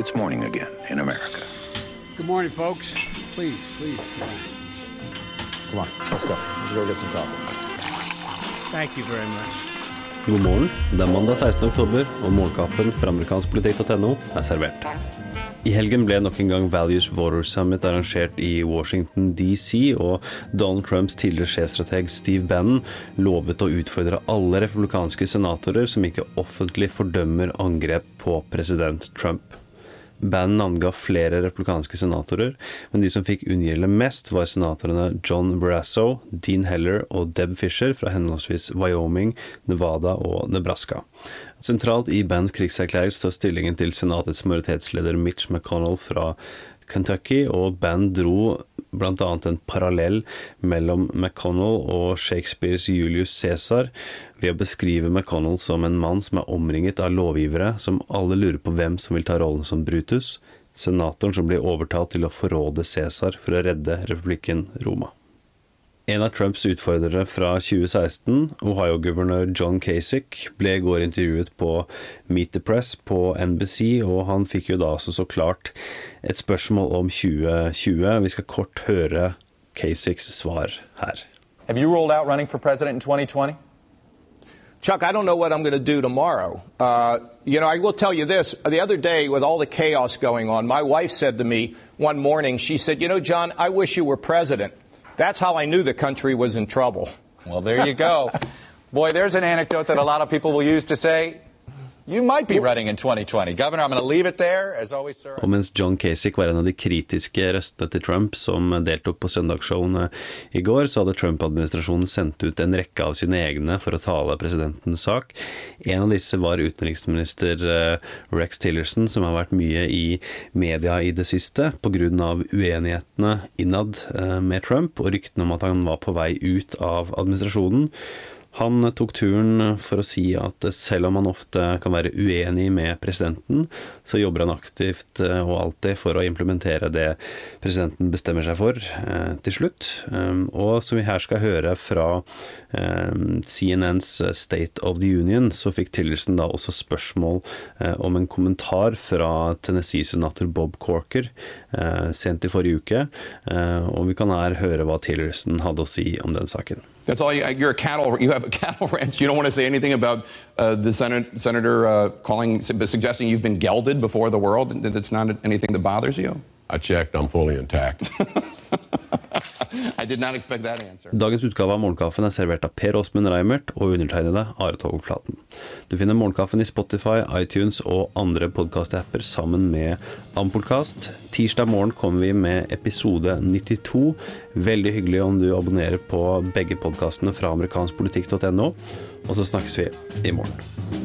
it's morning again in America. Good morning, folks. Please, please. Come on, let's go. Let's go get some coffee. Thank you very much. God morgen. Det er mandag 16. oktober, og morgenkaffen fra amerikanskpolitikk.no er servert. I helgen ble nok en gang Values Water Summit arrangert i Washington DC, og Donald Trumps tidligere sjefstrateg Steve Bannon lovet å utfordre alle republikanske senatorer som ikke offentlig fordømmer angrep på president Trump. Bannon anga flere republikanske senatorer, men de som fikk unngjelde mest, var senatorene John Barrasso, Dean Heller og Deb Fisher fra henholdsvis Wyoming, Nevada og Nebraska. Sentralt i Bands krigserklæring står stillingen til senatets majoritetsleder Mitch McConnell fra Kentucky, og Band dro bl.a. en parallell mellom McConnell og Shakespeares Julius Cæsar ved å beskrive McConnell som en mann som er omringet av lovgivere som alle lurer på hvem som vil ta rollen som Brutus, senatoren som blir overtalt til å forråde Cæsar for å redde republikken Roma. En av Trumps utfordrere fra 2016, Ohio-guvernør John Kasich, ble i går intervjuet på Meet the Press på NBC, og han fikk jo da også så klart et spørsmål om 2020. Vi skal kort høre Kasichs svar her. Have you rolled out running for president in 2020? Chuck, I don't know what I'm going to do tomorrow. Uh, you know, I will tell you this. The other day, with all the chaos going on, my wife said to me one morning, she said, You know, John, I wish you were president. That's how I knew the country was in trouble. Well, there you go. Boy, there's an anecdote that a lot of people will use to say, Governor. Og mens John Kasich var en av de kritiske røstene til Trump som deltok på søndagsshowene i går, så hadde Trump-administrasjonen sendt ut en rekke av sine egne for å tale presidentens sak. En av disse var utenriksminister eh, Rex Tillerson, som har vært mye i media i det siste pga. uenighetene innad eh, med Trump og ryktene om at han var på vei ut av administrasjonen. Han tok turen for å si at selv om han ofte kan være uenig med presidenten, så jobber han aktivt eh, og alltid for å implementere det presidenten bestemmer seg for eh, til slutt. Um, og som vi her skal høre fra um, CNNs State of the Union, så fikk Tillerson da også spørsmål eh, om en kommentar fra Tennessee-senator Bob Corker sent i forrige uke. Og vi kan her høre hva Tillerson hadde å si om den saken. That's all. You, you're a cattle. You have a cattle ranch. You don't want to say anything about uh, the Senate, senator uh, calling, suggesting you've been gelded before the world. That's not anything that bothers you. I checked. I'm fully intact. Dagens utgave av Morgenkaffen er servert av Per Åsmund Reimert og undertegnede Are Togflaten. Du finner Morgenkaffen i Spotify, iTunes og andre podkast-apper sammen med Ampolkast. Tirsdag morgen kommer vi med episode 92. Veldig hyggelig om du abonnerer på begge podkastene fra amerikanskpolitikk.no. Og så snakkes vi i morgen.